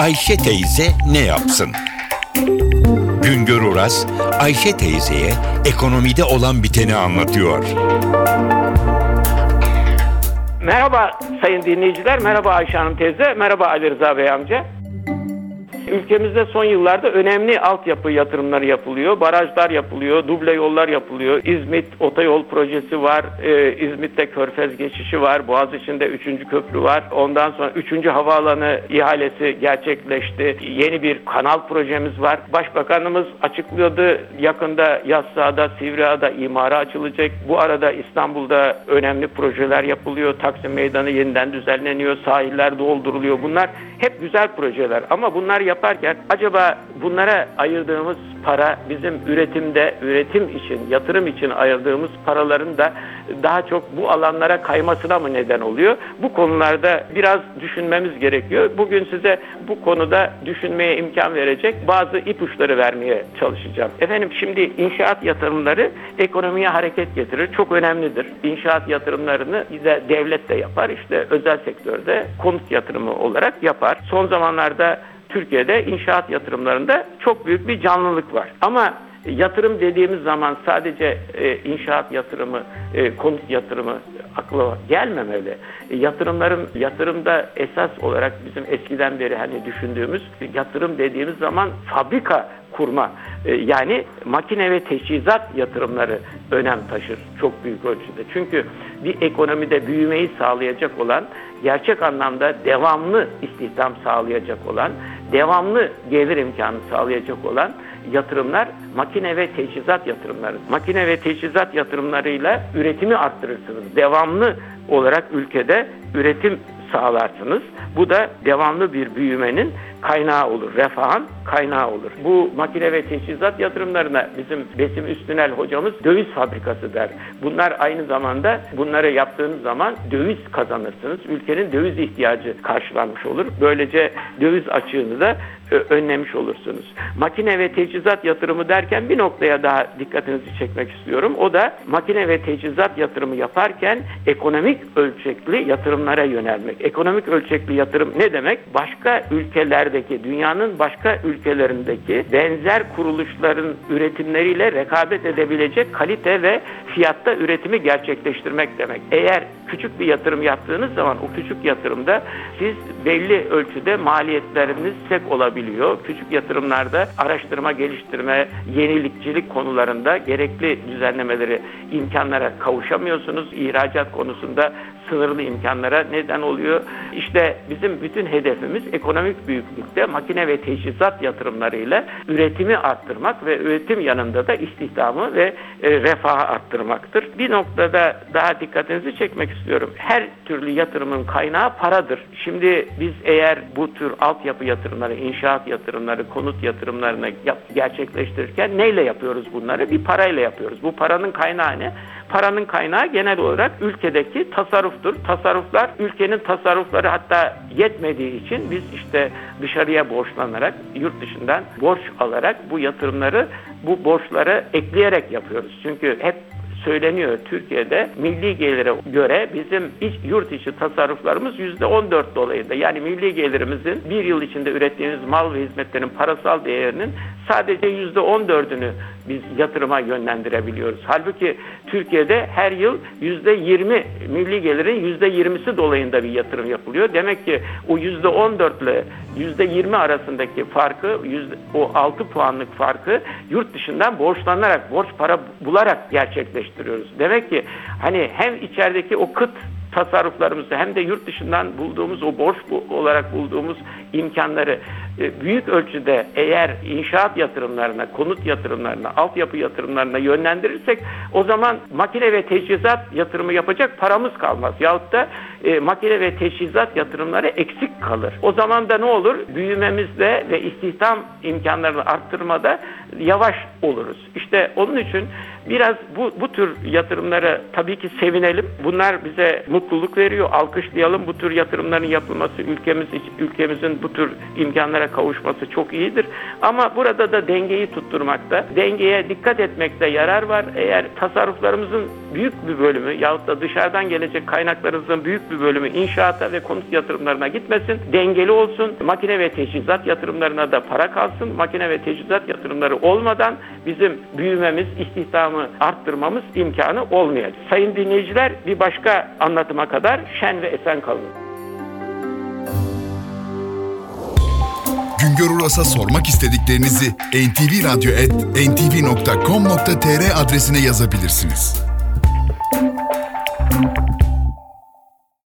Ayşe teyze ne yapsın? Güngör Oras, Ayşe teyzeye ekonomide olan biteni anlatıyor. Merhaba sayın dinleyiciler, merhaba Ayşe Hanım teyze, merhaba Ali Rıza Bey amca. Ülkemizde son yıllarda önemli altyapı yatırımları yapılıyor. Barajlar yapılıyor, duble yollar yapılıyor. İzmit Otoyol projesi var. Ee, İzmit'te Körfez geçişi var. Boğaziçi'nde 3. köprü var. Ondan sonra 3. havaalanı ihalesi gerçekleşti. Yeni bir kanal projemiz var. Başbakanımız açıklıyordu. Yakında Yassıada, Sivriada imara açılacak. Bu arada İstanbul'da önemli projeler yapılıyor. Taksim Meydanı yeniden düzenleniyor. Sahiller dolduruluyor. Bunlar hep güzel projeler ama bunlar yaparken acaba bunlara ayırdığımız para bizim üretimde, üretim için, yatırım için ayırdığımız paraların da daha çok bu alanlara kaymasına mı neden oluyor? Bu konularda biraz düşünmemiz gerekiyor. Bugün size bu konuda düşünmeye imkan verecek bazı ipuçları vermeye çalışacağım. Efendim şimdi inşaat yatırımları ekonomiye hareket getirir. Çok önemlidir. İnşaat yatırımlarını de devlet de yapar. İşte özel sektörde konut yatırımı olarak yapar. Son zamanlarda Türkiye'de inşaat yatırımlarında çok büyük bir canlılık var. Ama yatırım dediğimiz zaman sadece e, inşaat yatırımı, e, konut yatırımı akla gelmemeli. E, yatırımların yatırımda esas olarak bizim eskiden beri hani düşündüğümüz yatırım dediğimiz zaman fabrika kurma e, yani makine ve teçhizat yatırımları önem taşır çok büyük ölçüde. Çünkü bir ekonomide büyümeyi sağlayacak olan gerçek anlamda devamlı istihdam sağlayacak olan, devamlı gelir imkanı sağlayacak olan yatırımlar makine ve teçhizat yatırımları. Makine ve teçhizat yatırımlarıyla üretimi arttırırsınız. Devamlı olarak ülkede üretim sağlarsınız. Bu da devamlı bir büyümenin kaynağı olur. Refahın kaynağı olur. Bu makine ve teçhizat yatırımlarına bizim Besim Üstünel hocamız döviz fabrikası der. Bunlar aynı zamanda bunları yaptığınız zaman döviz kazanırsınız. Ülkenin döviz ihtiyacı karşılanmış olur. Böylece döviz açığını da önlemiş olursunuz. Makine ve teçhizat yatırımı derken bir noktaya daha dikkatinizi çekmek istiyorum. O da makine ve teçhizat yatırımı yaparken ekonomik ölçekli yatırımlara yönelmek. Ekonomik ölçekli yatırım ne demek? Başka ülkelerdeki, dünyanın başka ülkelerindeki benzer kuruluşların üretimleriyle rekabet edebilecek kalite ve fiyatta üretimi gerçekleştirmek demek. Eğer küçük bir yatırım yaptığınız zaman o küçük yatırımda siz belli ölçüde maliyetleriniz sek olabiliyor. Küçük yatırımlarda araştırma, geliştirme, yenilikçilik konularında gerekli düzenlemeleri, imkanlara kavuşamıyorsunuz. İhracat konusunda sınırlı imkanlara neden oluyor. İşte bizim bütün hedefimiz ekonomik büyüklükte makine ve teçhizat yatırımlarıyla üretimi arttırmak ve üretim yanında da istihdamı ve e, refahı arttırmaktır. Bir noktada daha dikkatinizi çekmek istiyorum. Her türlü yatırımın kaynağı paradır. Şimdi biz eğer bu tür altyapı yatırımları, inşaat yatırımları, konut yatırımlarını gerçekleştirirken neyle yapıyoruz bunları? Bir parayla yapıyoruz. Bu paranın kaynağı ne? Paranın kaynağı genel olarak ülkedeki tasarruftur. Tasarruflar ülkenin tasarrufları hatta yetmediği için biz işte dışarıya borçlanarak yurt dışından borç alarak bu yatırımları bu borçları ekleyerek yapıyoruz. Çünkü hep söyleniyor Türkiye'de milli gelire göre bizim iç, yurt içi tasarruflarımız yüzde 14 dolayında. Yani milli gelirimizin bir yıl içinde ürettiğimiz mal ve hizmetlerin parasal değerinin sadece yüzde 14'ünü biz yatırıma yönlendirebiliyoruz. Halbuki Türkiye'de her yıl yüzde 20 milli gelirin yüzde 20'si dolayında bir yatırım yapılıyor. Demek ki o yüzde 14 ile yüzde 20 arasındaki farkı o 6 puanlık farkı yurt dışından borçlanarak borç para bularak gerçekleştiriyoruz. Demek ki hani hem içerideki o kıt tasarruflarımızı hem de yurt dışından bulduğumuz o borç olarak bulduğumuz imkanları e, büyük ölçüde eğer inşaat yatırımlarına, konut yatırımlarına, altyapı yatırımlarına yönlendirirsek o zaman makine ve teçhizat yatırımı yapacak paramız kalmaz. Yahut da e, makine ve teçhizat yatırımları eksik kalır. O zaman da ne olur? Büyümemizde ve istihdam imkanlarını arttırmada yavaş oluruz. İşte onun için Biraz bu, bu tür yatırımlara tabii ki sevinelim. Bunlar bize mutluluk veriyor. Alkışlayalım. Bu tür yatırımların yapılması ülkemiz ülkemizin bu tür imkanlara kavuşması çok iyidir. Ama burada da dengeyi tutturmakta, dengeye dikkat etmekte yarar var. Eğer tasarruflarımızın büyük bir bölümü yahut da dışarıdan gelecek kaynaklarımızın büyük bir bölümü inşaata ve konut yatırımlarına gitmesin. Dengeli olsun. Makine ve teçhizat yatırımlarına da para kalsın. Makine ve teçhizat yatırımları olmadan bizim büyümemiz, istihdamı arttırmamız imkanı olmayacak. Sayın dinleyiciler bir başka anlatıma kadar şen ve esen kalın. Güngör Uras'a sormak istediklerinizi ntvradio.com.tr adresine yazabilirsiniz.